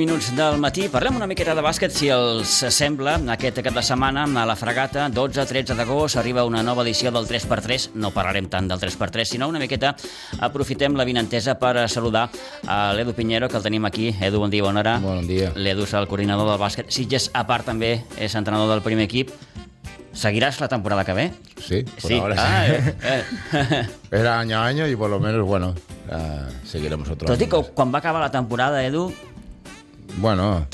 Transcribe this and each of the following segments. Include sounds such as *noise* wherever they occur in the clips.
Minuts del matí. Parlem una miqueta de bàsquet, si els sembla. Aquest cap de setmana, a la fregata, 12-13 d'agost, arriba una nova edició del 3x3. No parlarem tant del 3x3, sinó una miqueta aprofitem la vinentesa per saludar a l'Edu Pinheiro, que el tenim aquí. Edu, bon dia, bona hora. Bon dia. L'Edu és el coordinador del bàsquet. Sitges, a part, també és entrenador del primer equip. ¿Seguirás la temporada que ve? Sí, por sí. ahora ah, sí. Eh, eh. *laughs* Era año a año y por lo menos, bueno, seguiremos otro Tot i año que más. quan va acabar la temporada, Edu, Bueno,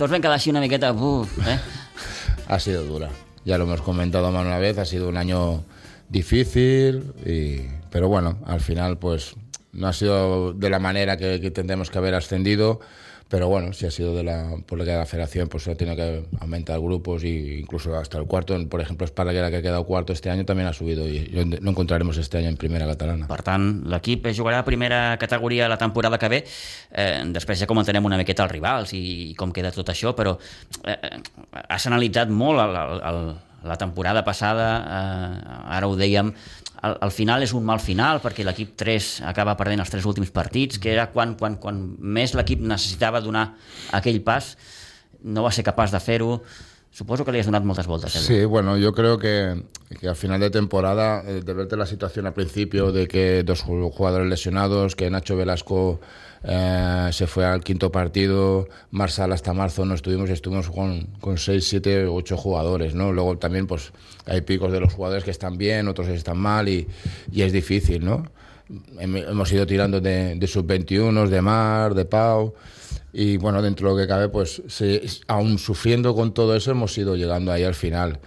una miqueta... Uf, eh? *laughs* ha sido dura. Ya lo hemos comentado más una vez, ha sido un año difícil, y, pero bueno, al final pues no ha sido de la manera que, que tendremos que haber ascendido, pero bueno, si ha sido de la política de la federación, pues se ha tenido que aumentar grupos e incluso hasta el cuarto, por ejemplo, Esparraguera que ha quedado cuarto este año también ha subido y lo encontraremos este año en primera catalana. Per tant, l'equip jugarà a primera categoria la temporada que ve. Eh, després ja comentarem una miqueta els rivals i, i com queda tot això, però eh, eh, has analitzat molt el, el, el, la temporada passada, eh, ara ho dèiem, al, al final és un mal final perquè l'equip 3 acaba perdent els tres últims partits, que era quan, quan, quan més l'equip necessitava donar aquell pas, no va ser capaç de fer-ho. Suposo que li has moltes voltes. Edu. Sí, bueno, yo creo que, que al final de temporada, eh, de verte la situación al principio de que dos ju- jugadores lesionados, que Nacho Velasco eh, se fue al quinto partido, Marsal hasta marzo no estuvimos, estuvimos con, con seis, siete, ocho jugadores, ¿no? Luego también pues hay picos de los jugadores que están bien, otros están mal y, y es difícil, ¿no? Hem- Hemos ido tirando de, de sub-21, de Mar, de Pau, y bueno, dentro de lo que cabe, pues se, aún sufriendo con todo eso, hemos ido llegando ahí al final.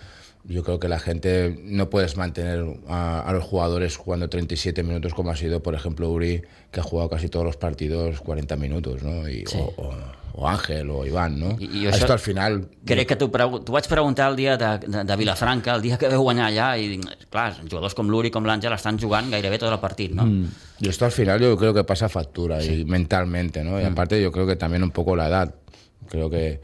Yo creo que la gente no puedes mantener a, a los jugadores jugando 37 minutos como ha sido, por ejemplo, Uri, que ha jugado casi todos los partidos 40 minutos, ¿no? Sí. o, o- o Ángel o Iván, ¿no? I- i això- Esto al final... Crec que t'ho pregu- vaig preguntar el dia de, de, de Vilafranca, el dia que veu guanyar allà, i clar, jugadors com l'Uri, com l'Àngel, estan jugant gairebé tot el partit, no? Mm. Y esto al final yo creo que pasa factura y mentalmente, ¿no? Y aparte yo creo que también un poco la edad. Creo que,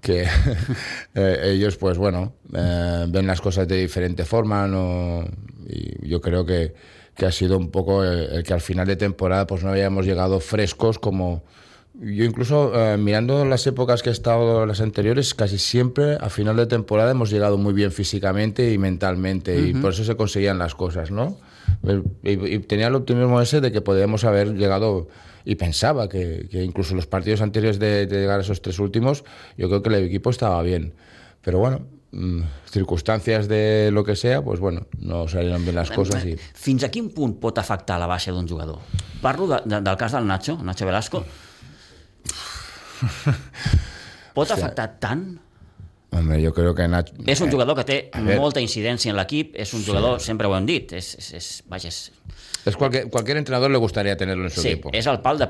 que *laughs* eh, ellos, pues bueno, eh, ven las cosas de diferente forma, ¿no? Y yo creo que, que ha sido un poco el, el que al final de temporada pues no habíamos llegado frescos como... Yo incluso eh, mirando las épocas que he estado las anteriores, casi siempre a final de temporada hemos llegado muy bien físicamente y mentalmente y por eso se conseguían las cosas, ¿no? Y, y tenía el optimismo ese de que podíamos haber llegado y pensaba que, que incluso los partidos anteriores de, de llegar a esos tres últimos, yo creo que el equipo estaba bien. Pero bueno, mm, circunstancias de lo que sea, pues bueno, no salieron bien las cosas y... Fins a quin punt pot afectar la baixa d'un jugador? Parlo de, de, del cas del Nacho, Nacho Velasco. *laughs* Pot afectar tant? Hombre, yo creo que Nacho... És un eh, jugador que té molta incidència en l'equip, és un jugador, sempre ho hem dit, és, és, és, vaja, és, Es cualquier, cualquier entrenador le gustaría tenerlo en su sí, equipo. és el pal de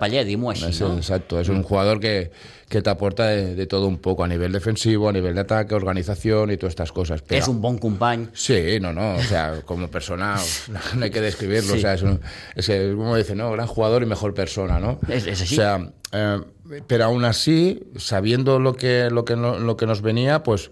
així, Es- no? Exacto, es un jugador que, que te aporta de, de todo un poco, a nivel defensivo, a nivel de ataque, organización y todas estas cosas. Pero, És un bon company, Sí, no, no, o sea, como persona *laughs* no hay que describirlo, Sí. o sea, es, un- es como dice, ¿no? Gran jugador y mejor persona, ¿no? Es- es así. O sea, eh, pero aún así, sabiendo lo que, lo que, no- lo que nos venía, pues,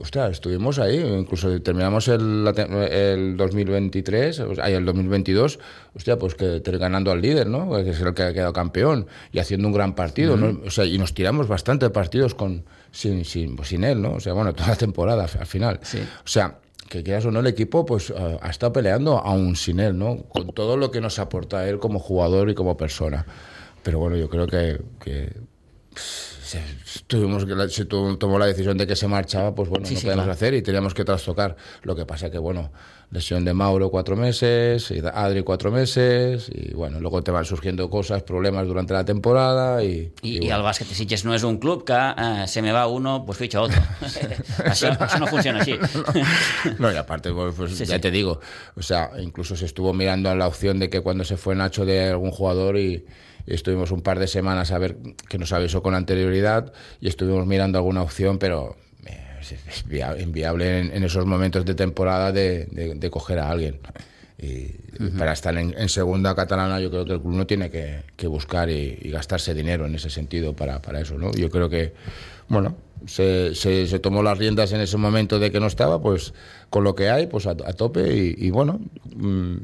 ostras, estuvimos ahí, incluso terminamos el, el 2023, o sea, ay, el 2022, hostia, pues que ganando al líder, ¿no? Que es el que ha quedado campeón y haciendo un gran partido, ¿no? O sea, y nos tiramos bastante partidos con, sin, sin, pues, sin él, ¿no? O sea, bueno, *laughs* toda la temporada al final. Sí. O sea, que quieras o no, el equipo pues eh, ha estado peleando aún sin él, ¿no? Con todo lo que nos aporta él como jugador y como persona. Pero bueno, yo creo que, que se, tuvimos que se tomó la decisión de que se marchaba, pues bueno, Sí, no sí, podíamos claro. hacer y teníamos que trastocar. Lo que pasa que, bueno, lesión de Mauro cuatro meses, y Adri cuatro meses, y bueno, luego te van surgiendo cosas, problemas durante la temporada y... I, i bueno. el bàsquet de Sitges no és un club que eh, se me va uno, pues ficha otro. *laughs* *laughs* això, això no funciona així. *laughs* No, y aparte, pues, pues, Sí, ya te digo, o sea, incluso se estuvo mirando la opción de que cuando se fue Nacho de algún jugador y, estuvimos un par de semanas a ver que nos avisó con anterioridad y estuvimos mirando alguna opción, pero eh, es inviable en, en, esos momentos de temporada de, de, de coger a alguien. Y uh -huh. para estar en, en, segunda catalana, yo creo que el club no tiene que, que buscar y, y, gastarse dinero en ese sentido para, para, eso, ¿no? Yo creo que, bueno, se, se, se, tomó las riendas en ese momento de que no estaba, pues con lo que hay, pues a, a tope y, y, bueno. Mmm,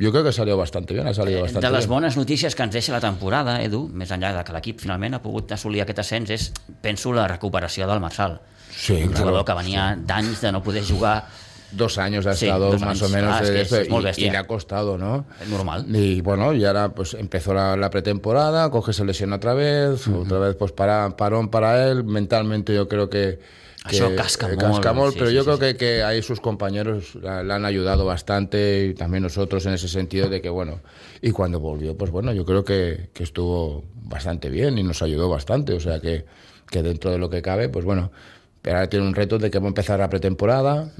jo crec que salió bastante bé, ha salido bastante De les bones notícies que ens deixa la temporada, Edu, més enllà de que l'equip finalment ha pogut assolir aquest ascens, és, penso, la recuperació del Marçal. Sí, un claro. jugador que venia d'anys de no poder jugar dos años ha Sí, estado dos más años. o menos Ah, es que eso es muy y- y, bestia. le ha costado, ¿no? Normal. Y bueno, y ahora pues empezó la, la pretemporada, coge se lesiona otra vez, otra vez pues para, parón para él, mentalmente yo creo que... que casca eh, molt, casca molt, sí, pero sí, yo sí, creo que, que ahí sus compañeros la, la han ayudado bastante y también nosotros en ese sentido de que bueno, y cuando volvió pues bueno, yo creo que, que estuvo bastante bien y nos ayudó bastante, o sea que, que dentro de lo que cabe, pues bueno, pero ahora tiene un reto de que va a empezar la pretemporada.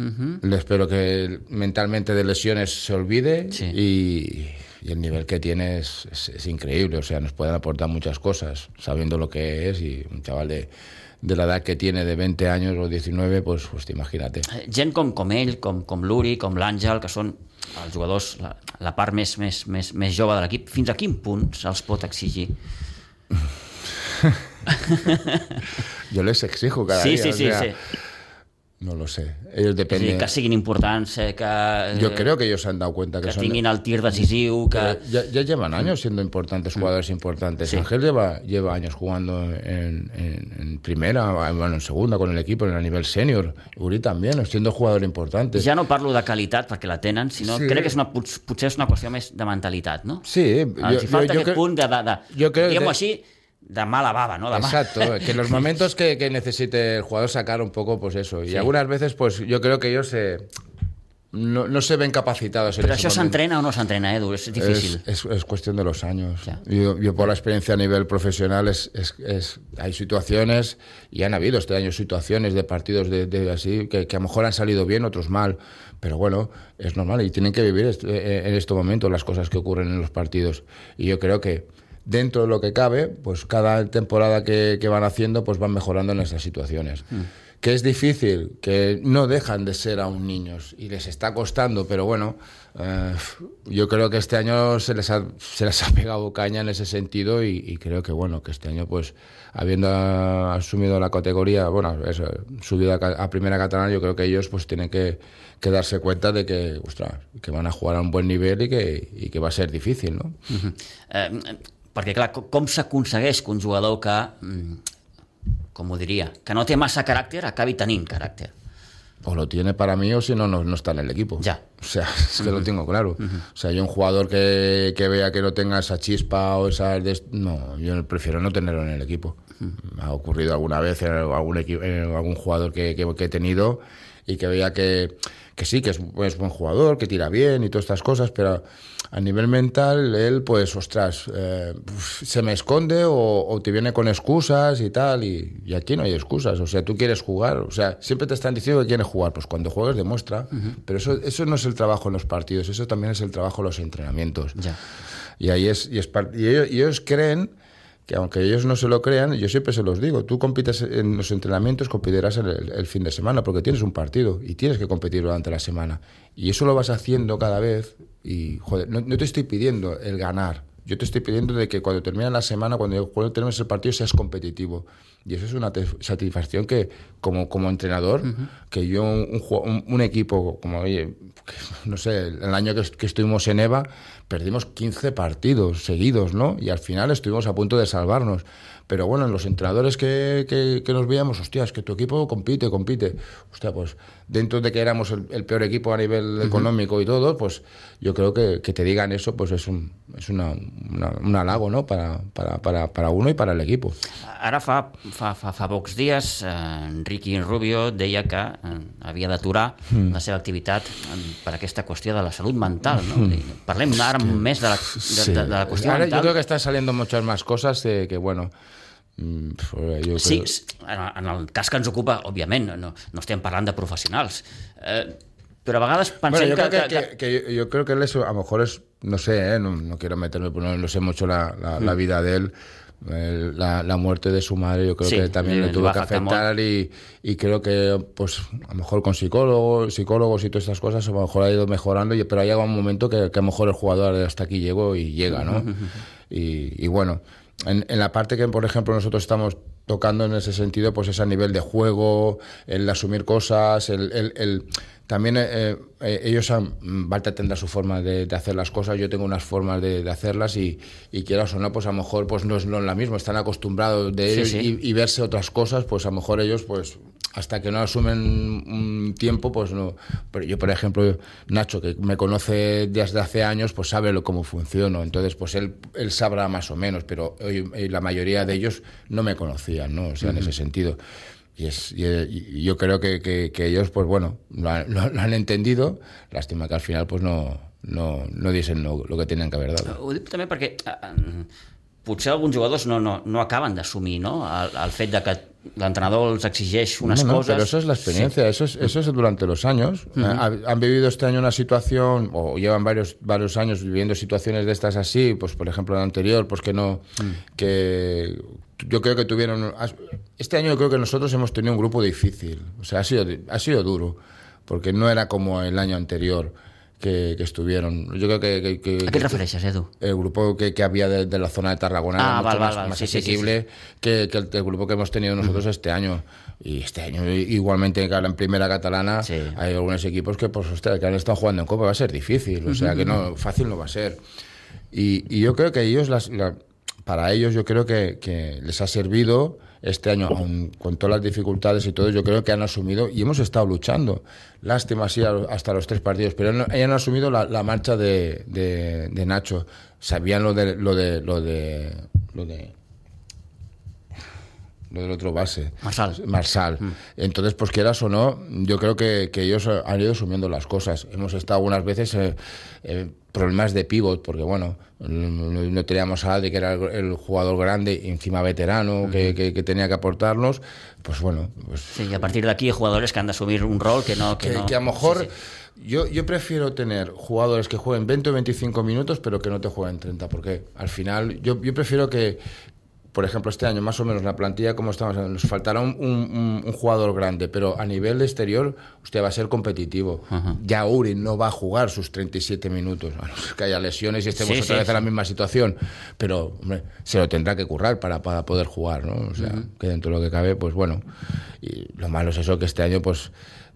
Le espero que mentalmente de lesiones se olvide Sí. y, y el nivel que tiene es, es- es increíble. O sea, nos pueden aportar muchas cosas sabiendo lo que es y un chaval de, de la edad que tiene de 20 años o 19, pues, pues imagínate. Eh, Gent com, com ell, com, com l'Uri, com l'Àngel, que són els jugadors, la, la part més, més, més, més jove de l'equip, fins a quin punt se'ls pot exigir? *laughs* Yo les exijo cada sí, día. sí, o sí, sea, sí. No lo sé. Ellos dependen. que siguin importants, eh, que, eh, Yo creo que ellos se han dado cuenta que, que son. tinguin el tir decisiu, que... Ya, ya llevan años siendo importantes, jugadores importantes. Sí. Ángel lleva, lleva años jugando en, en- en primera, bueno, en segunda con el equipo, en el nivel senior. Uri también, siendo jugador importante. Ja no parlo de qualitat perquè la tenen, sinó Sí. crec que és una, pot- potser és una qüestió més de mentalitat, no? Sí, Els hi falta aquest creo- punt de, de, de yo creo que- així, de mala baba, no? De ma- Exacto, que en los *laughs* momentos que, que necesite el jugador sacar un poco, pues eso. Y Sí. algunas veces, pues yo creo que ellos se, no, no se ven capacitados en Però ese això momento. s'entrena o no s'entrena, Edu? És difícil. Es, es- es cuestión de los años. Yo, yo por la experiencia a nivel profesional es, es- es- hay situaciones y han habido este año situaciones de partidos de, de así que, que a lo mejor han salido bien, otros mal, pero bueno, es normal y tienen que vivir eh, en este momento las cosas que ocurren en los partidos. Y yo creo que dentro de lo que cabe, pues cada temporada que, que van haciendo, pues van mejorando en esas situaciones. Que es difícil, que no dejan de ser aún niños y les está costando, pero bueno, eh, yo creo que este año se les, ha, se les ha pegado caña en ese sentido y, y creo que bueno, que este año pues habiendo asumido la categoría, bueno, eso, subida a, a primera catalana, yo creo que ellos pues tienen que, que darse cuenta de que, ostras, que van a jugar a un buen nivel y que, y que va a ser difícil, ¿no? Eh, perquè, clar, co- com s'aconsegueix que un jugador que, mm, com ho diria, que no té massa caràcter acabi tenint caràcter? O lo tiene para mí o si no, no, no está en el equipo. Ya. O sea, *laughs* es que lo tengo claro. O sea, yo un jugador que, que vea que no tenga esa chispa o esa... No, yo prefiero no tenerlo en el equipo. Me ha ocurrido alguna vez en algún, equi- en algún jugador que, que- que he tenido y que veía que, que sí, que es, es buen jugador, que tira bien y todas estas cosas, pero a nivel mental, él, pues, ostras, eh, se me esconde o, o te viene con excusas y tal, y, y aquí no hay excusas. O sea, tú quieres jugar, o sea, siempre te están diciendo que quieres jugar, pues cuando juegues demuestra, pero eso, eso no es el trabajo en los partidos, eso también es el trabajo en los entrenamientos. Ja. Y ahí es, y es y ellos, y ellos creen que aunque ellos no se lo crean, yo siempre se los digo, tú compites en los entrenamientos, competirás el, el fin de semana, porque tienes un partido y tienes que competir durante la semana. Y eso lo vas haciendo cada vez y, joder, no te estoy pidiendo el ganar, yo te estoy pidiendo de que cuando termine la semana, cuando, cuando termines el partido, seas competitivo. Y eso es una satisfacción que, como, como entrenador, que yo, un, equipo, como, oye, no sé, el año que, est- que estuvimos en EVA, perdimos 15 partidos seguidos, ¿no? Y al final estuvimos a punto de salvarnos. Pero bueno, en los entrenadores que, que, que nos veíamos, hostia, es que tu equipo compite, compite. Hostia, pues dentro de que éramos el, el peor equipo a nivel económico y todo, pues yo creo que, que te digan eso, pues es un, es una, una- un halago, ¿no? Para, para, para, para uno y para el equipo. Ara fa, fa, fa, fa pocs dies eh, Enriqui Rubio deia que eh, havia d'aturar Hmm. la seva activitat eh, per aquesta qüestió de la salut mental. No? I Parlem ara més de la, de, de, de la qüestió Ahora yo mental. creo que están saliendo muchas más cosas de que, bueno, mm, pues, yo Sí, creo- s- en el cas que ens ocupa, òbviament, no, no estem parlant de professionals. Eh, però a vegades pensem Bueno, yo que, creo que, que, que- que yo, creo que eso a lo mejor es no sé, ¿eh? no, no, quiero meterme, no, no sé mucho la, la, la vida de él, la, la, muerte de su madre yo creo sí, que también le, tuvo que afectar y, y, creo que pues a lo mejor con psicólogos, psicólogos y todas estas cosas a lo mejor ha ido mejorando, pero ha llegado un momento que, que a lo mejor el jugador hasta aquí llegó y llega, ¿no? y, y, bueno, en, en, la parte que por ejemplo nosotros estamos tocando en ese sentido, pues es a nivel de juego, el asumir cosas, el, el, el también eh, eh, ellos han, Balta tendrá su forma de, de, hacer las cosas, yo tengo unas formas de, de hacerlas y, y, quieras o no, pues a lo mejor pues no es, no es la misma, están acostumbrados de ellos sí, sí. Y, y, verse otras cosas, pues a lo mejor ellos pues hasta que no asumen un tiempo, pues no. Pero yo, por ejemplo, Nacho, que me conoce desde hace años, pues sabe lo, cómo funciono. Entonces, pues él, él sabrá más o menos, pero hoy, la mayoría de ellos no me conocían, ¿no? O sea, uh -huh. en ese sentido. Y, es, y, y yo creo que, que, que, ellos, pues bueno, lo han, lo, lo han, entendido. Lástima que al final, pues no, no, no diesen lo, lo que tenían que haber dado. Ho dic també perquè uh, potser alguns jugadors no, no, no acaben d'assumir no? el, el fet de que l'entrenador els exigeix unas no, no, cosas. Pero eso es la experiencia, sí. eso, es, eso es durante los años. Uh -huh. Han vivido este año una situación, o llevan varios, varios años viviendo situaciones de estas así, pues por ejemplo el anterior, pues que no, uh -huh. que yo creo que tuvieron. Este año yo creo que nosotros hemos tenido un grupo difícil, o sea, ha sido, ha sido duro, porque no era como el año anterior. Que, que, estuvieron. Yo creo que... que, que ¿A qué refieres, Edu? El grupo que, había de, de, la zona de Tarragona ah, era vale, mucho más, vale, más sí, asequible sí, sí, que, el, el, grupo que hemos tenido nosotros uh -huh. este año. Y este año, igualmente, en primera catalana, hay algunos equipos que, pues, hostia, que han estado jugando en Copa, va a ser difícil. O sea, que no, fácil no va a ser. Y, y yo creo que ellos, las, la, para ellos, yo creo que les ha servido este año, aun con todas las dificultades y todo, yo creo que han asumido y hemos estado luchando. Lástima, sí, hasta los tres partidos, pero ellos han asumido la, la marcha de, de, de, Nacho. Sabían lo de lo de lo de lo de lo del otro base. Marsal. Marsal. Mm. Entonces, pues quieras o no, yo creo que, que, ellos han ido asumiendo las cosas. Hemos estado algunas veces eh, eh, problemas de pivot, porque bueno, no teníamos a Alde, que era el, jugador grande encima veterano, uh -huh. que, que, que, tenía que aportarnos, pues bueno. Pues, sí, y a partir de aquí hay jugadores que han de asumir un rol que no... Que, no... a lo mejor... Sí, sí. Yo, yo prefiero tener jugadores que jueguen 20 o 25 minutos, pero que no te jueguen 30, porque al final yo, yo prefiero que, por ejemplo, este año más o menos la plantilla como estamos, nos faltará un, un, un jugador grande, pero a nivel de exterior usted va a ser competitivo. Ya Uri no va a jugar sus 37 minutos, a no ser que haya lesiones y estemos sí, otra sí, vez sí. en la misma situación, pero hombre, se lo tendrá que currar para, para poder jugar, ¿no? O sea, uh -huh. que dentro de lo que cabe, pues bueno. Y lo malo es eso que este año, pues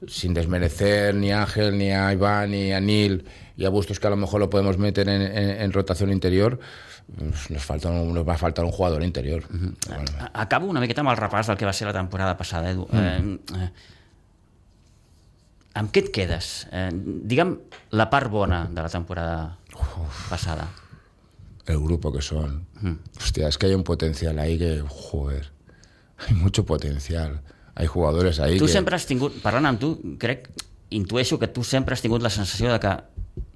sin desmerecer ni a Ángel, ni a Iván, ni a Nil y a Bustos, que a lo mejor lo podemos meter en, en, en rotación interior, nos, falta un, nos va a faltar un jugador interior. Uh -huh. bueno. Acabo una miqueta amb el repàs del que va ser la temporada passada, Edu. Mm. Eh, eh, amb què et quedes? Eh, digue'm la part bona de la temporada Uf. passada. El grupo que son. Mm. Hostia, es que hay un potencial ahí que, joder, hay mucho potencial. Hay jugadores ahí tu que... sempre has tingut, parlant amb tu, crec, intueixo que tu sempre has tingut la sensació de que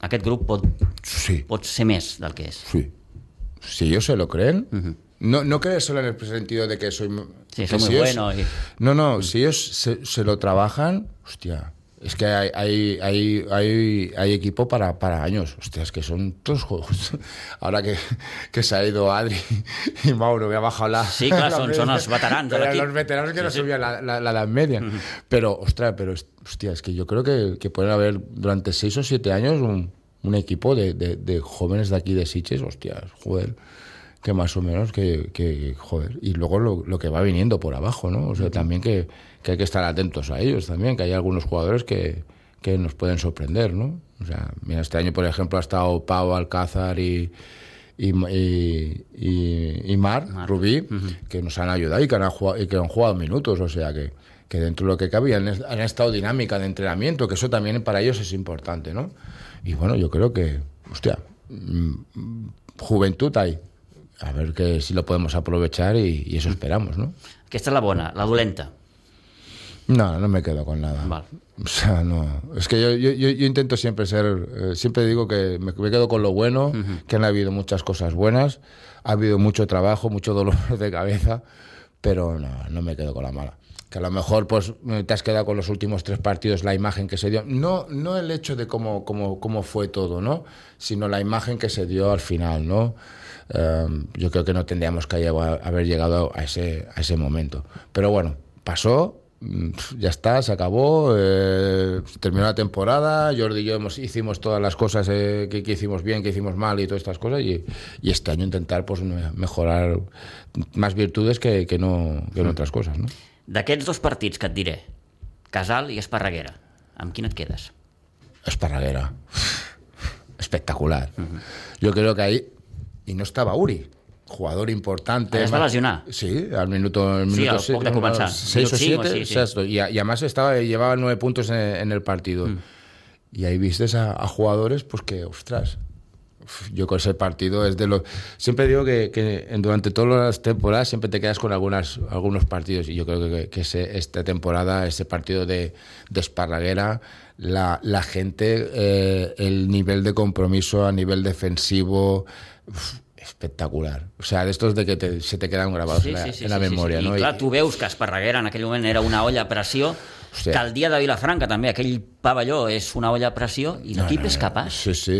aquest grup pot, sí. pot ser més del que és. Sí, si ellos se lo creen, uh -huh. no, no crees solo en el sentido de que soy, sí, que soy muy si bueno. Ellos, y... No, no, si ellos se, se, lo trabajan, hostia, es que hay, hay, hay, hay, hay equipo para, para años. Hostia, es que son todos juegos. *laughs* Ahora que, que se ha ido Adri *laughs* y Mauro, me ha bajado la. Sí, claro, *laughs* son, son los veteranos. Los veteranos que sí, no sí. subían la, la, la, edad media. Uh -huh. Pero, ostras, pero, hostia, es que yo creo que, que pueden haber durante seis o siete años un un equipo de, de, de, jóvenes de aquí de Siches, hostias, joder, que más o menos que, que joder, y luego lo, lo, que va viniendo por abajo, ¿no? O sea, también que, que, hay que estar atentos a ellos también, que hay algunos jugadores que, que nos pueden sorprender, ¿no? O sea, mira, este año, por ejemplo, ha estado Pau, Alcázar y, y, y, y, y Mar, Mar, Rubí, uh -huh. que nos han ayudado y que han, jugado, y que han jugado minutos, o sea, que, que dentro de lo que cabía han, han estado dinámica de entrenamiento, que eso también para ellos es importante, ¿no? Y bueno, yo creo que, hostia, mm, juventud hay. A ver que si lo podemos aprovechar y, y eso esperamos, ¿no? Que esta es la buena, la dolenta. No, no me quedo con nada. Vale. O sea, no. Es que yo, yo, yo intento siempre ser. Eh, siempre digo que me, me, quedo con lo bueno, uh -huh. que han habido muchas cosas buenas, ha habido mucho trabajo, mucho dolor de cabeza, pero no, no me quedo con la mala. Que a lo mejor pues te has quedado con los últimos tres partidos, la imagen que se dio. No, no el hecho de cómo, cómo, cómo fue todo, ¿no? Sino la imagen que se dio al final, ¿no? Eh, yo creo que no tendríamos que haber llegado a ese, a ese momento. Pero bueno, pasó, mm, ya está, se acabó, eh, terminó la temporada, Jordi y yo hemos, hicimos todas las cosas eh, que, que, hicimos bien, que hicimos mal y todas estas cosas, y, y este año intentar pues, mejorar más virtudes que, que no, que en otras cosas. ¿no? D'aquests dos partits que et diré, Casal i Esparreguera, amb quin et quedes? Esparreguera. *laughs* Espectacular. Uh -huh. Yo creo que ahí y no estaba Uri. Jugador importante. Ah, es va lesionar. Sí, al minuto, al minuto sí, al poc de començar. 6 o 7, sí, sí. Exacto. Y, y, además estaba, llevaba nueve puntos en, en el partido. Mm. Y ahí vistes a, a, jugadores, pues que, ostras, yo con ese partido es de los... Siempre digo que, que, durante todas las temporadas siempre te quedas con algunas, algunos partidos y yo creo que, que ese, esta temporada, ese partido de, de Esparraguera, la, la gente, eh, el nivel de compromiso a nivel defensivo... Uf, espectacular. O sea, de estos de que te, se te quedan grabados sí, en la, sí, sí, en la no? I clar, tu veus que Esparreguera en aquell moment era una olla a pressió, Hòstia. que el dia de Vilafranca també, aquell pavelló és una olla a pressió i l'equip no, no, és capaç. Sí, sí.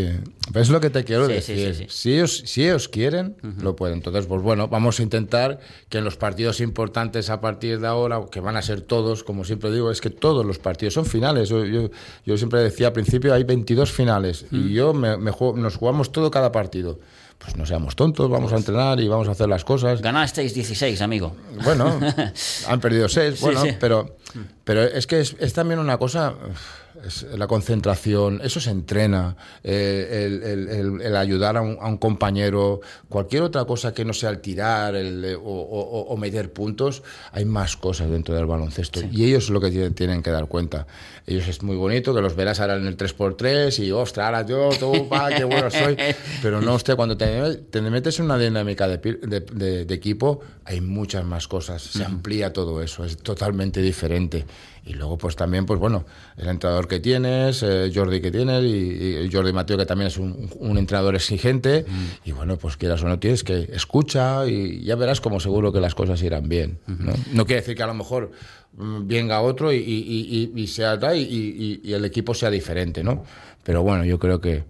Es lo que te quiero sí, decir. Sí, sí, sí. Si, ellos, si ellos quieren, uh -huh. lo pueden. Entonces, pues bueno, vamos a intentar que en los partidos importantes a partir de ahora, que van a ser todos, como siempre digo, es que todos los partidos son finales. Yo, yo, yo siempre decía al principio, hay 22 finales uh -huh. y yo me, me juego, nos jugamos todo cada partido pues no seamos tontos, vamos a entrenar y vamos a hacer las cosas. Ganasteis 16, amigo. Bueno, *laughs* han perdido 6, bueno, sí, sí. pero pero es que es, es también una cosa es la concentración, eso se entrena, eh, el, el, el, el, ayudar a un, a un, compañero, cualquier otra cosa que no sea el tirar o, o, o, meter puntos, hay más cosas dentro del baloncesto sí. y ellos es lo que tienen que dar cuenta. Ellos es muy bonito que los verás ahora en el 3x3 y, ostras, ahora yo, tú, pa, qué bueno soy, *laughs* pero no, usted, cuando te, te metes en una dinámica de, de, de, de, equipo, hay muchas más cosas, se amplía todo eso, es totalmente diferente. Y luego, pues también, pues bueno, el entrenador que tienes, eh, Jordi que tienes, y, y, Jordi Mateo, que también es un, un entrenador exigente. Mm. Y bueno, pues quieras o no tienes que escucha y ya verás como seguro que las cosas irán bien. ¿no? no quiere decir que a lo mejor venga otro y, y, y sea y, el equipo sea diferente, ¿no? Pero bueno, yo creo que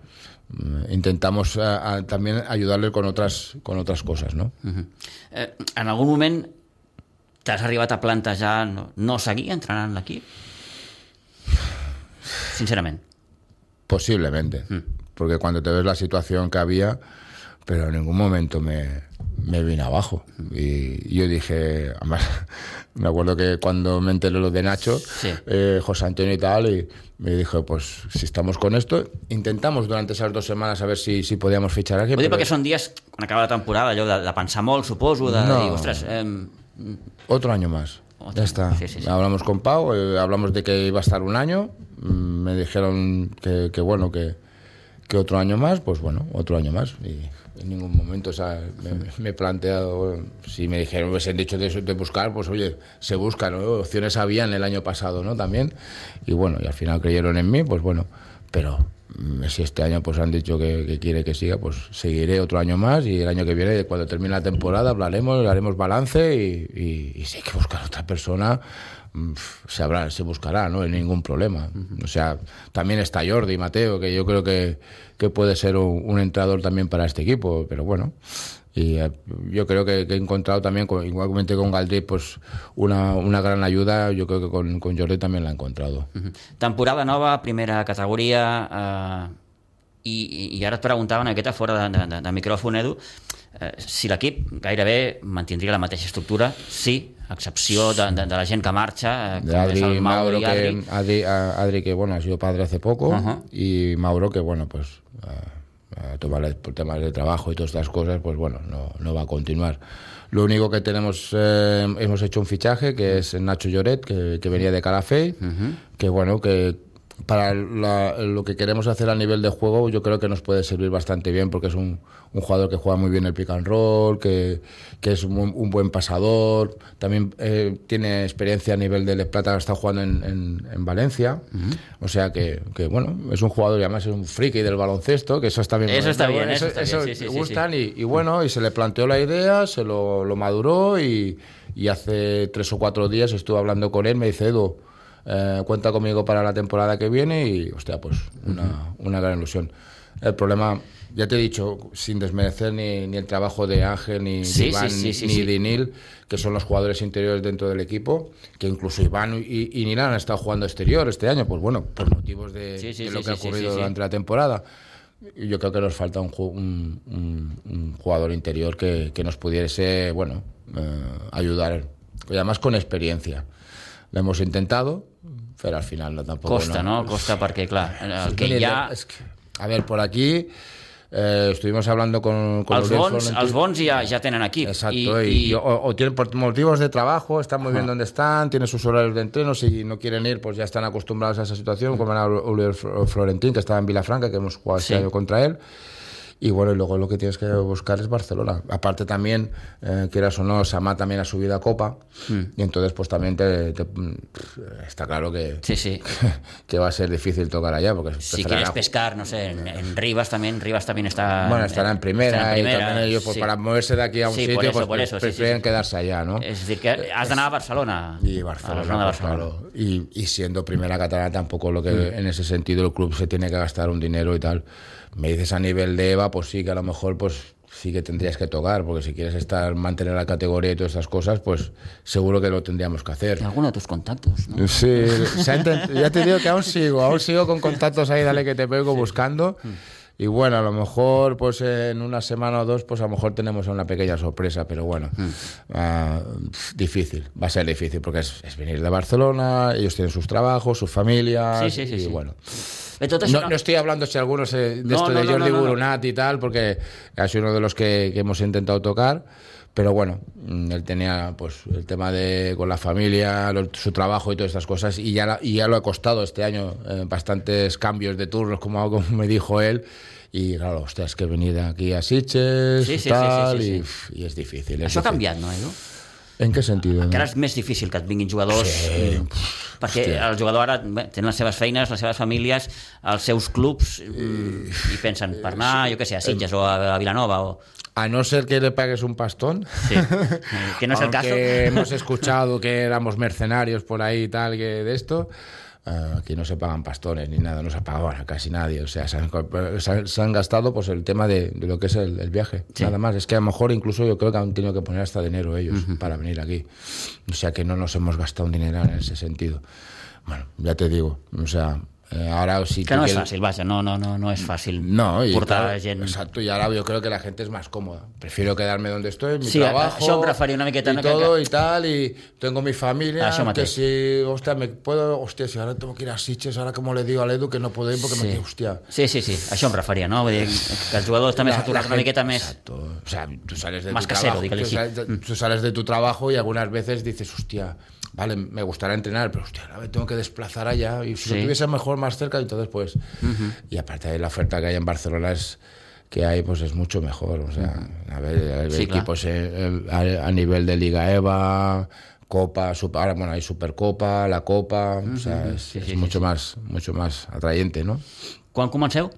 intentamos a, a, también ayudarle con otras, con otras cosas, ¿no? Uh -huh. eh, en algun moment t'has arribat a plantejar no, no seguir entrenant l'equip? Sincerament. Posiblemente. Mm. Porque cuando te ves la situación que había, pero en ningún momento me, me vine abajo. Y yo dije, además, *laughs* me acuerdo que cuando me enteré lo de Nacho, sí. eh, José Antonio y tal, y me dijo, pues si estamos con esto, intentamos durante esas dos semanas a ver si, si podíamos fichar aquí. Ho dic perquè són dies, quan acaba la temporada, allò de, de pensar molt, suposo, de no. dir, ostres... Eh, Otro año más. Otro. Ya está. Sí, sí, sí. Hablamos con Pau, eh, hablamos de que iba a estar un año. Mm, me dijeron que, que bueno, que, que, otro año más, pues bueno, otro año más. Y en ningún momento o sea, me, me, he planteado, si me dijeron, me han dicho de, de, buscar, pues oye, se buscan, ¿no? opciones habían el año pasado, ¿no? También. Y bueno, y al final creyeron en mí, pues bueno, pero si este año pues han dicho que, que, quiere que siga, pues seguiré otro año más y el año que viene, cuando termine la temporada, hablaremos, haremos balance y, y, y si hay que buscar otra persona, se, habrá, se buscará, no hay ningún problema. O sea, también está Jordi Mateo, que yo creo que, que puede ser un, un entrenador también para este equipo, pero bueno, y eh, yo creo que, que, he encontrado también, igualmente con Galdí, pues una, una gran ayuda, yo creo que con, con Jordi también la he encontrado. Uh -huh. Temporada nova, primera categoria, eh, i, i ara et preguntava una miqueta fora de, de, de micròfon, Edu, eh, si l'equip gairebé mantindria la mateixa estructura, sí, a excepció de, de, de la gent que marxa, eh, de Adri, Mauro, Adri. Que, Adri, Adri, que bueno, ha sido padre hace poco, uh -huh. y Mauro, que bueno, pues... Uh, a tomar por temas de trabajo y todas estas cosas, pues bueno, no, no va a continuar. Lo único que tenemos, eh, hemos hecho un fichaje que es Nacho Lloret, que, que venía de Calafé, uh -huh. que bueno, que para la, lo que queremos hacer a nivel de juego, yo creo que nos puede servir bastante bien porque es un, un jugador que juega muy bien el pick and roll, que, que es un, un, buen pasador, también eh, tiene experiencia a nivel de Les Plata, está jugando en, en, en Valencia, uh -huh. o sea que, que, bueno, es un jugador y además es un friki del baloncesto, que eso está bien. Eso está bien, eso, gustan y, y, bueno, y se le planteó la idea, se lo, lo maduró y y hace tres o cuatro días estuve hablando con él, me dice, Edu, eh, cuenta conmigo para la temporada que viene y, hostia, pues una, una gran ilusión. El problema, ya te he dicho, sin desmerecer ni, ni el trabajo de Ángel, ni Sí, de Iván, sí, sí, ni de Nil, que son los jugadores interiores dentro del equipo, que incluso Iván y, y Nil han estado jugando exterior este año, pues bueno, por motivos de, de lo que ha ocurrido durante la temporada. Yo creo que nos falta un, un- un- un jugador interior que, que nos pudiese, bueno, eh, ayudar, además con experiencia. Lo hemos intentado, pero al final no tampoco. Costa, no? Costa perquè, clar, el que idea, es que- a ver, por aquí eh, estuvimos hablando con, con Els bons, els bons ja, ja tenen equip. Exacto, I, y, i, o, o tienen por motivos de trabajo, están muy bien donde están, tienen sus horarios de entreno, si no quieren ir, pues ya están acostumbrados a esa situación, como era Fl- Florentín, que estaba en Vilafranca, que hemos jugado este Sí. año contra él. Y bueno, y luego lo que tienes que buscar es Barcelona. Aparte también, eh, quieras o no, Samá también ha subido a Copa. Y entonces pues también te, te- está claro que, Sí, sí. *laughs* que va a ser difícil tocar allá. Porque Si quieres a- pescar, no sé, en, en Rivas también, Rivas también está... Bueno, estará en primera, estarà en y primera, también ellos pues, sí. para moverse de aquí a un sitio por eso, pues por eso, sí, sí, prefieren quedarse allá, ¿no? A dir, que has d'anar a Barcelona. Y Barcelona, pues, Barcelona. claro. Y, y siendo primera catalana tampoco lo que Mm. en ese sentido el club se tiene que gastar un dinero y tal. Me dices a nivel de EVA, pues sí que a lo mejor pues sí que tendrías que tocar, porque si quieres estar mantener la categoría y todas estas cosas, pues seguro que lo tendríamos que hacer. Alguno de tus contactos, no? Sí, ya te digo que aún sigo, aún sigo con contactos ahí, dale que te pego buscando. Y bueno, a lo mejor pues en una semana o dos, pues a lo mejor tenemos una pequeña sorpresa, pero bueno, Mm. ah, difícil, va a ser difícil, porque es, es venir de Barcelona, ellos tienen sus trabajos, sus familias, Sí, sí, sí, y sí. bueno. Això No, no estoy hablando si algunos eh, de No, esto no, de no, Jordi no, no, no. Burunat y tal, porque ha sido uno de los que, que hemos intentado tocar. Pero bueno, mm, él tenía pues el tema de con la familia, lo- su trabajo y todas estas cosas, y ya, la- y ya lo ha costado este año eh, bastantes cambios de turnos, como, *laughs* como me dijo él. Y claro, hostia, es que venir aquí a Sitges Sí, sí, sí, tal, sí, y, y es difícil. es ha difícil. canviat, no, Edu? ¿En qué sentido? Que ara és més difícil que et vinguin jugadors Sí. mm, perquè Hòstia. el jugador ara té les seves feines, les seves famílies, els seus clubs mm, i pensen per anar, jo què sé, a Sitges o a, a Vilanova o... A no ser que le pagues un pastón. Sí. *laughs* Que no és el caso. Hemos escuchado que éramos mercenarios por ahí y tal, que de esto. Aquí no se pagan pastones ni nada, no se ha pagado a casi nadie. O sea, se han, se han- se han gastado pues el tema de, de lo que es el, el viaje. Sí. Nada más. Es que a lo mejor incluso yo creo que han tenido que poner hasta dinero ellos para venir aquí. O sea que no nos hemos gastado un dinero en ese sentido. Bueno, ya te digo. O sea, ahora sí Que no és fàcil, vaja, no, no, no, no és fàcil No, y portar claro. Exacto, y ahora yo creo que la gente es más cómoda. Prefiero quedarme donde estoy, mi Sí, trabajo. referia una miqueta, Y no, todo que- y tal, y tengo mi familia. Això que si, hostia, me puedo. Hostia, si ahora tengo que ir a Sitges, ahora como le digo al Edu que no puedo ir porque me quedo, hostia. Sí, sí, sí, això em referia, no? Vull dir, que també La- s'ha tornat la una miqueta més... Exacto. O sea, tú sales de Más tu casero, trabajo. tú, sales, de- tú sales de tu trabajo y algunas veces dices, hostia, vale, me gustaría entrenar, pero hostia, ahora me tengo que desplazar allá. Y si Sí. lo tuviese mejor más cerca, entonces pues. Y aparte de la oferta que hay en Barcelona es que hay pues es mucho mejor o sea a ver hay Sí, claro. equipos eh, a, a nivel de Liga EVA Copa Super- ahora bueno hay Supercopa la Copa o sea es, Sí, es sí, sí, mucho más mucho más atrayente ¿no? Quan comenceu?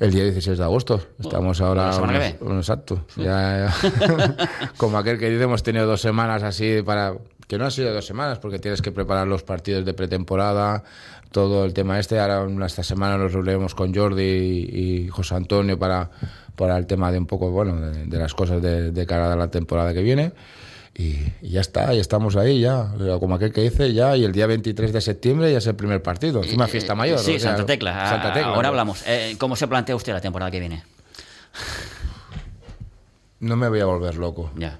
El día 16 de agosto. Estamos ahora. la semana que unos- ve. unos- exacto. Ya, ya. *laughs* Como aquel que dice, hemos tenido dos semanas así para. Que no han sido dos semanas, porque tienes que preparar los partidos de pretemporada, todo el tema este. Ahora, esta semana nos reuniremos con Jordi y, y José Antonio para, para el tema de un poco, bueno, de, de las cosas de, de cara a la temporada que viene. Y, y ya está, ya estamos ahí, ya. Como aquel que dice, ya. Y el día 23 de septiembre ya es el primer partido. Encima fiesta mayor. Sí, o sea, Santa Tecla. Santa Tecla. Ahora ¿no? hablamos. Eh, ¿Cómo se plantea usted la temporada que viene? No me voy a volver loco. Ya.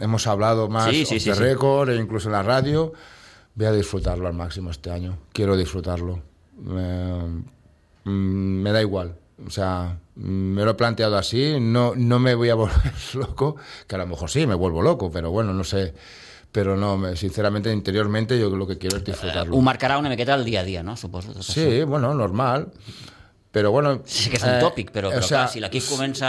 Hemos hablado más Sí, sí, sí, the sí. record e incluso en la radio. Voy a disfrutarlo al máximo este año. Quiero disfrutarlo. Eh, mm, me da igual. O sea, me lo he planteado así. No, no me voy a *laughs* volver loco. Que a lo mejor sí, me vuelvo loco, pero bueno, no sé. Pero no, me- sinceramente, interiormente, yo lo que quiero es disfrutarlo. Ho marcarà una miqueta el dia a dia, no? Això. Sí, bueno, normal. Pero bueno. Sí que és un eh, tòpic, però, o però sea, clar, si l'equip comença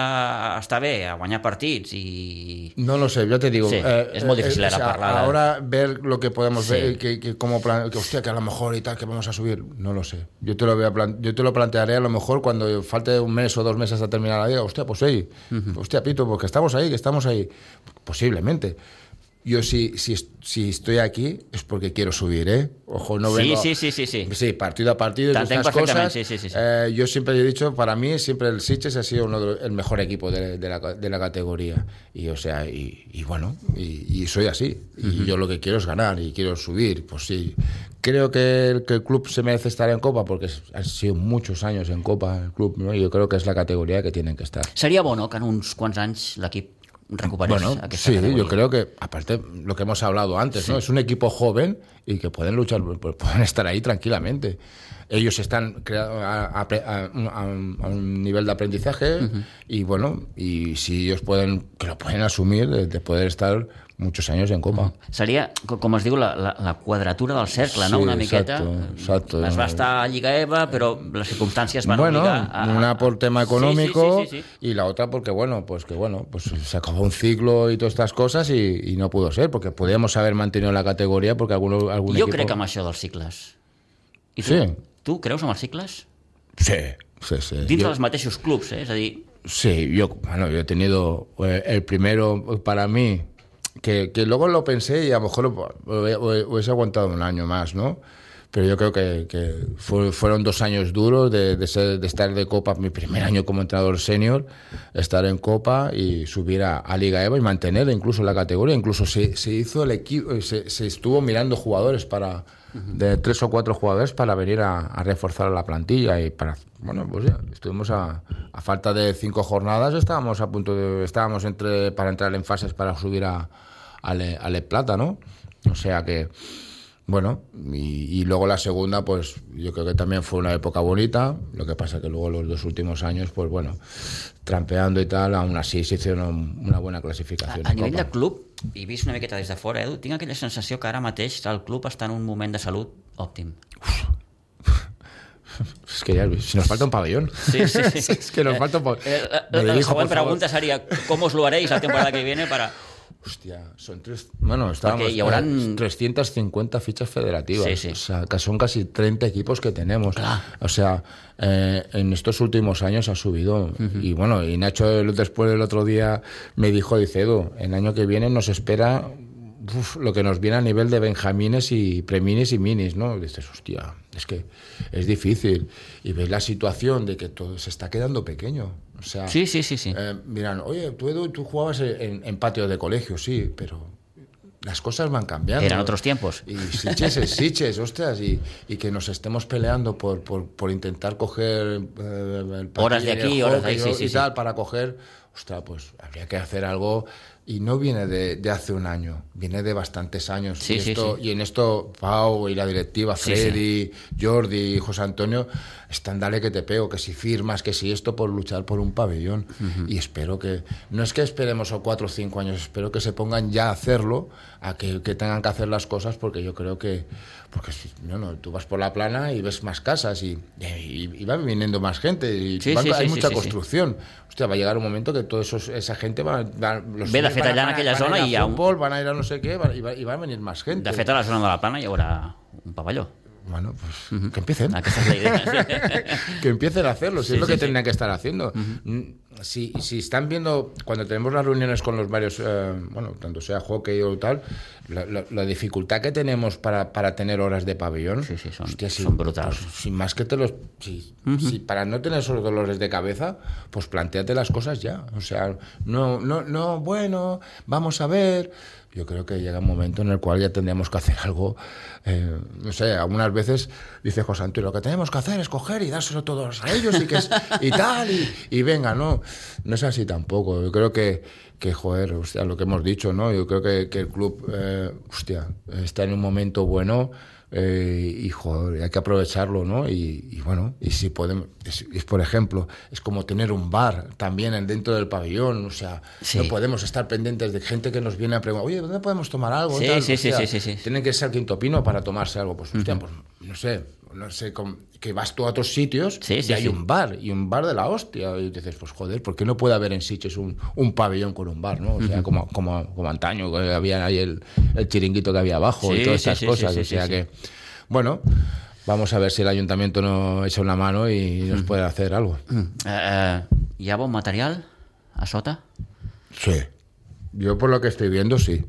a estar bé, a guanyar partits i... No lo sé, yo te digo. Sí, eh, es muy eh, difícil o ahora sea, ver lo que podemos Sí. ver, que, que como plan- que hostia, que a lo mejor y tal, que vamos a subir, no lo sé. Yo te lo voy a plan- yo te lo plantearé a lo mejor cuando falte un mes o dos meses a terminar la liga. Hostia, pues sí, hostia, Pito, porque estamos ahí, que estamos ahí. Posiblemente. Yo si, si, si estoy aquí es porque quiero subir, ¿eh? Ojo, no Sí, vengo... sí, sí, sí, sí. Sí, partido a partido estas cosas. sí, sí, sí, sí. eh, yo siempre he dicho, para mí siempre el Sitges ha sido uno de los- el mejor equipo de, de la, de la categoría. Y o sea, y, y bueno, y, y soy así. Y yo lo que quiero es ganar y quiero subir. Pues sí, creo que el, que el club se merece estar en Copa porque han sido muchos años en Copa el club, ¿no? Y yo creo que es la categoría que tienen que estar. Seria bo, no?, que en uns quants anys l'equip recuperés Bueno, aquesta sí, categoria. yo creo que, aparte, lo que hemos hablado antes, ¿no? Es un equipo joven y que pueden luchar, pues, pueden estar ahí tranquilamente. Ellos están a, a- a- a un- a nivel de aprendizaje y bueno, y si ellos pueden, que lo pueden asumir, de, de poder estar muchos años en Copa. Seria, co- com es diu, la, la, la quadratura del cercle, no? Una miqueta. exacto, exacto. Es va estar a Lliga EVA, però les circumstàncies van bueno, obligar a... a- una por tema económico sí, sí, sí. y la otra porque, bueno, pues que bueno, pues se acabó un ciclo y todas estas cosas y, y no pudo ser, porque podíamos haber mantenido la categoría porque algún Jo equipo... crec amb això dels cicles. I tu, Sí. tu creus en els cicles? Sí, sí, sí. Dins dels mateixos clubs, eh? És a dir, Sí, yo, bueno, yo he tenido eh, el primero para mí, que, que luego lo pensé y a lo mejor lo, lo lo hubiese aguantado un año más, ¿no? Pero yo creo que, que fue- fueron dos años duros de, de, ser- de estar de Copa, mi primer año como entrenador senior, estar en Copa y subir a, a Liga EVA y mantener incluso la categoría. Incluso se, se hizo el equipo, se, se estuvo mirando jugadores para de tres o cuatro jugadores para venir a, a reforzar la plantilla y para bueno pues ya estuvimos a, a falta de cinco jornadas estábamos a punto de estábamos entre para entrar en fases para subir a al Ale Plata no o sea que bueno, y, y luego la segunda, pues yo creo que también fue una época bonita. Lo que pasa que luego los dos últimos años, pues bueno, trampeando y tal, aún así se hicieron una buena a, clasificación. a en nivell Copa. de club, i vist una miqueta des de fora, Edu, tinc aquella sensació que ara mateix el club està en un moment de salut òptim. Es que ya, si nos falta un pabellón. Sí, sí, sí. *laughs* es que nos falta un pabellón. Eh, la, Me la, la dirijo, següent por favor. pregunta seria com os lo haréis la temporada que viene para... Hostia, son tres. Bueno, estábamos y eh, 350 fichas federativas. Sí, sí. O sea, que son casi 30 equipos que tenemos. Claro. O sea, eh, en estos últimos años ha subido. Y bueno, y Nacho el- después del otro día me dijo, dice Edu, el año que viene nos espera uf, lo que nos viene a nivel de benjamines y preminis y minis, ¿no? Y dices, hostia, es que es difícil. Y ves la situación de que todo se está quedando pequeño. O sea, Sí, sí, sí, sí. eh, miran, oye, tú, Edu, tú jugabas en, en patio de colegio, sí, pero las cosas van cambiando. Eran otros tiempos. Y Siches es Siches, ostras, y, y que nos estemos peleando por, por, por intentar coger eh, el Horas de aquí, horas de ahí, sí, y sí. tal, para coger, ostras, pues habría que hacer algo. Y no viene de, de hace un año, viene de bastantes años. Sí, y, esto, sí. y en esto, Pau y la directiva, Freddy, Jordi y José Antonio, están dale que te pego, que si firmas, que si esto por luchar por un pabellón. Y espero que, no es que esperemos o cuatro o cinco años, espero que se pongan ya a hacerlo, a que, que tengan que hacer las cosas, porque yo creo que, porque si, no, no, tú vas por la plana y ves más casas y, y, y va viniendo más gente y Sí, van- sí, hay mucha construcción. Hostia, va a llegar un momento que toda esa gente va, va los Ve, fet, van allà en van aquella van zona ir a hi ha un- futbol, van a ir a no sé qué, van- y va, y va a venir más gente. De fet, a la zona de la Plana hi haurà un pavelló. Bueno, pues que empiecen. Aquesta és la idea. *laughs* que empiecen a hacerlo, si Sí, es lo que tendrían que estar haciendo. Mm, Si, si están viendo, cuando tenemos las reuniones con los varios, eh, bueno, tanto sea hockey o tal, la, la- la dificultad que tenemos para, para tener horas de pabellón, Sí, sí, son- hostia, si- son brutales. pues, sin más que te los. Si, si para no tener esos dolores de cabeza, pues planteate las cosas ya. O sea, no, no, no, bueno, vamos a ver. Yo creo que llega un momento en el cual ya tendríamos que hacer algo, eh, no sé, algunas veces dice José Antonio, lo que tenemos que hacer es coger y dárselo todos a ellos y, que es, y tal, y, venga, no, no es así tampoco. Yo creo que, que joder, hostia, lo que hemos dicho, ¿no? Yo creo que, que el club, eh, hostia, está en un momento bueno eh, y joder, hay que aprovecharlo, ¿no? Y, y bueno, y si podemos, es, es, por ejemplo, es como tener un bar también en- dentro del pabellón, o sea, Sí. no podemos estar pendientes de gente que nos viene a preguntar, oye, ¿dónde podemos tomar algo? Sí, Tal, sí, o sí, sea, sí, sí, sí. Tienen que ser quinto pino para tomarse algo, pues, hostia, pues no sé, no sé, que vas tú a otros sitios Sí, sí, y hay sí. un bar, y un bar de la hostia, y dices, pues joder, ¿por qué no puede haber en Sitges un, un pabellón con un bar, ¿no? O sea, como, como, como antaño, que había ahí el, el chiringuito que había abajo y todas sí, cosas, o sea que, bueno, vamos a ver si el ayuntamiento no echa una mano y nos puede hacer algo. Eh, eh, hi ha bon material a sota? Sí. Yo por lo que estoy viendo, sí.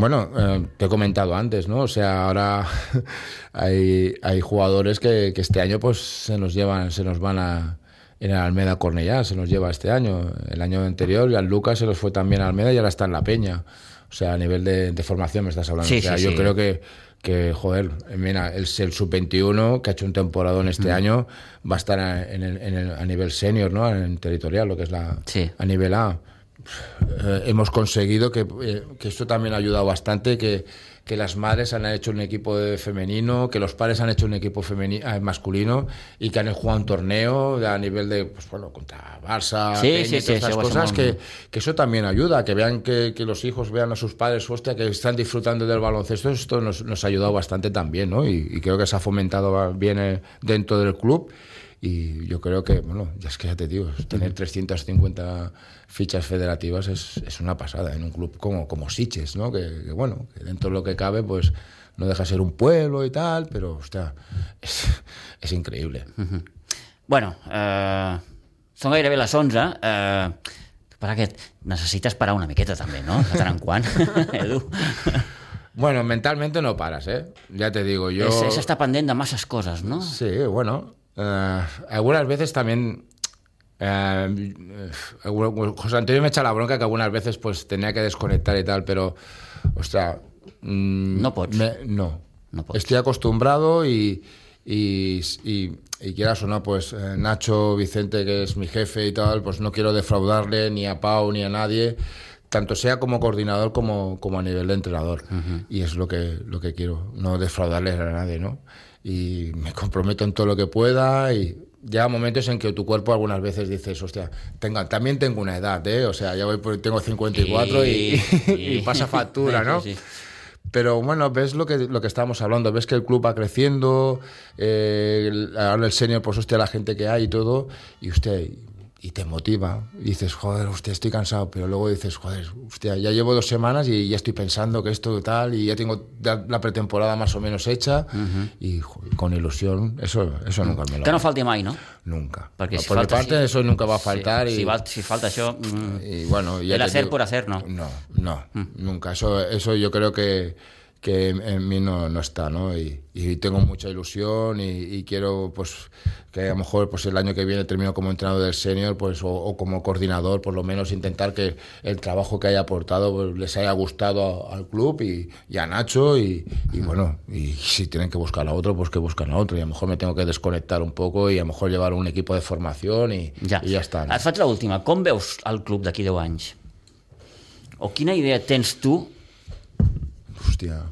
Bueno, eh, te he comentado antes, ¿no? O sea, ahora *laughs* hay, hay jugadores que, que este año pues se nos llevan, se nos van a en el Almeda Cornellá, se nos lleva este año. El año anterior, y al Lucas se los fue también a Almeda y ahora está en La Peña. O sea, a nivel de, de formación me estás hablando. Sí, o sea, sí, yo sí. creo que, que, joder, mira, el, el sub-21, que ha hecho un temporadón este año, va a estar a, en el- en el- a nivel senior, ¿no? En territorial, lo que es la Sí. a nivel A. Eh, hemos conseguido que, eh, que esto también ha ayudado bastante, que, que las madres han hecho un equipo de femenino, que los padres han hecho un equipo eh, masculino y que han jugado un torneo a nivel de, pues bueno, contra Barça, Sí, Peña sí, y sí, todas ho cosas, que, eso también ayuda, que vean que, que los hijos vean a sus padres, hostia, que están disfrutando del baloncesto, esto nos, nos ha ayudado bastante también, ¿no? Y, y creo que se ha fomentado bien dentro del club. Y yo creo que, bueno, ya es que ya te digo, tener 350 fichas federativas es, es una pasada en un club como, como Siches, ¿no? Que, que, bueno, que dentro de lo que cabe, pues no deja de ser un pueblo y tal, pero, hostia, es, *laughs* es increíble. Bueno, eh, són gairebé les 11. Eh, per aquest, necessites parar una miqueta també, no? De tant en quant, *laughs* Edu. Bueno, mentalmente no paras, ¿eh? Ya te digo, yo... És, és estar pendent de coses, no? Sí, bueno. Eh, algunas veces también. alguna- José Antonio me echa la bronca que algunas veces pues tenía que desconectar y tal, pero. Ostras. mm, No pots. me- no. No pots. Estoy acostumbrado y. Y, y, y quieras o no, pues Nacho Vicente, que es mi jefe y tal, pues no quiero defraudarle ni a Pau ni a nadie, tanto sea como coordinador como, como a nivel de entrenador. Y es lo que, lo que quiero, no defraudarle a nadie, ¿no? Y me comprometo en todo lo que pueda y llega momentos en que tu cuerpo algunas veces dices, hostia, tenga, también tengo una edad, ¿eh? O sea, ya voy por, tengo 54 y, y *laughs* pasa factura, ¿no? Sí, sí. Pero bueno, ves lo que, lo que estábamos hablando, ves que el club va creciendo, eh, el- ahora el senior, pues hostia, la gente que hay y todo, y usted, y te motiva, y dices, joder, usted estoy cansado, pero luego dices, joder, hostia, ya llevo dos semanas y ya estoy pensando que esto tal, y ya tengo la pretemporada más o menos hecha, y jo, con ilusión, eso, eso nunca me lo Que no falti mai, no? Nunca. Perquè si Por mi falta parte, així- eso nunca va a faltar. Sí, y, si, val, si falta això... Mm, y bueno, ya el hacer digo- por hacer, no. No, no, nunca. Eso, eso yo creo que, que en mí no, no está, ¿no? Y, y tengo mucha ilusión y, y quiero, pues, que a lo mejor pues el año que viene termino como entrenador del senior, pues, o, o como coordinador, por lo menos intentar que el trabajo que haya aportado pues, les haya gustado a- al club y, y a Nacho y, y bueno, y si tienen que buscar a otro, pues que buscan a otro y a lo mejor me tengo que desconectar un poco y a lo mejor llevar un equipo de formación y Ja. y ya está. ¿no? Et faig l'última. Com veus el club d'aquí 10 anys? O quina idea tens tu Hostia,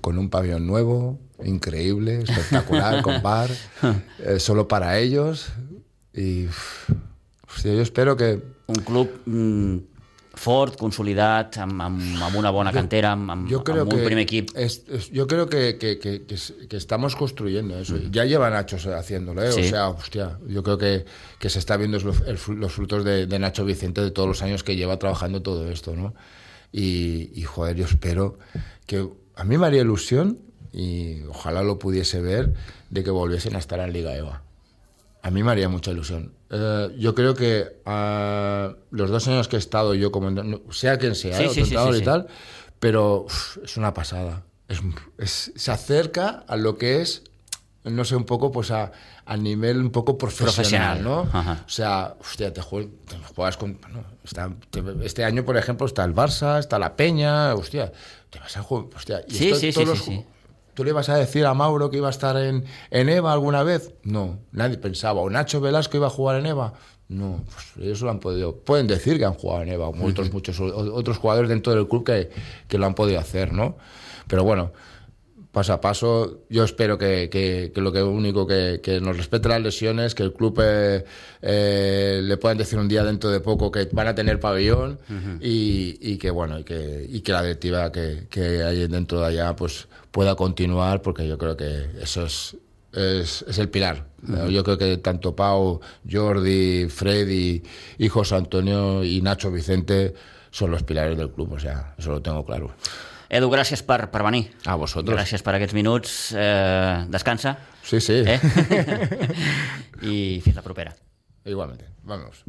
con un pabellón nuevo, increíble, espectacular, *laughs* con bar, eh, solo para ellos. Y hostia, yo espero que un club mm, fort, consolidat, amb, amb, amb una bona cantera, amb, amb, yo creo amb un que primer equip. es- es- yo creo que, que- que- que es- que estamos construyendo eso. Ya lleva Nacho haciéndolo, ¿eh? Sí. O sea, hostia, yo creo que, que se está viendo los, los frutos de, de Nacho Vicente de todos los años que lleva trabajando todo esto, ¿no? Y, y, joder, yo espero que a mí me haría ilusión y ojalá lo pudiese ver de que volviesen a estar en Liga EVA. A mí me haría mucha ilusión. Eh, yo creo que ah, los dos años que he estado yo como sea quien sea, Sí, ¿eh? sí, sí, y tal, pero uf, es una pasada. Es, es- se acerca a lo que es, no sé, un poco pues a, a nivel un poco profesional, Profesional. ¿no? Ajá. O sea, hostia, te, jueg- te juegas con... bueno, está- te- este año, por ejemplo, está el Barça, está la Peña, hostia, te vas a jugar... Hostia, y Sí, esto- sí, todos sí, los ¿Tú le ibas a decir a Mauro que iba a estar en, en EVA alguna vez? No, nadie pensaba. ¿O Nacho Velasco iba a jugar en EVA? No, pues ellos lo han podido. Pueden decir que han jugado en EVA, como otros, muchos otros jugadores dentro del club que, que lo han podido hacer, ¿no? Pero bueno, paso a paso, yo espero que, que- que lo que único que, que nos respete las lesiones, que el club eh, eh, le puedan decir un día dentro de poco que van a tener pabellón y, y que bueno y que, y que la directiva que, que hay dentro de allá pues pueda continuar porque yo creo que eso es es, es el pilar. Yo creo que tanto Pau, Jordi, Freddy y José Antonio y Nacho Vicente son los pilares del club, o sea, eso lo tengo claro. Edu, gràcies per, per venir. A vosotros. Gràcies per aquests minuts. Eh, descansa. Sí, sí. Eh? *laughs* I fins la propera. Igualmente. Vamos.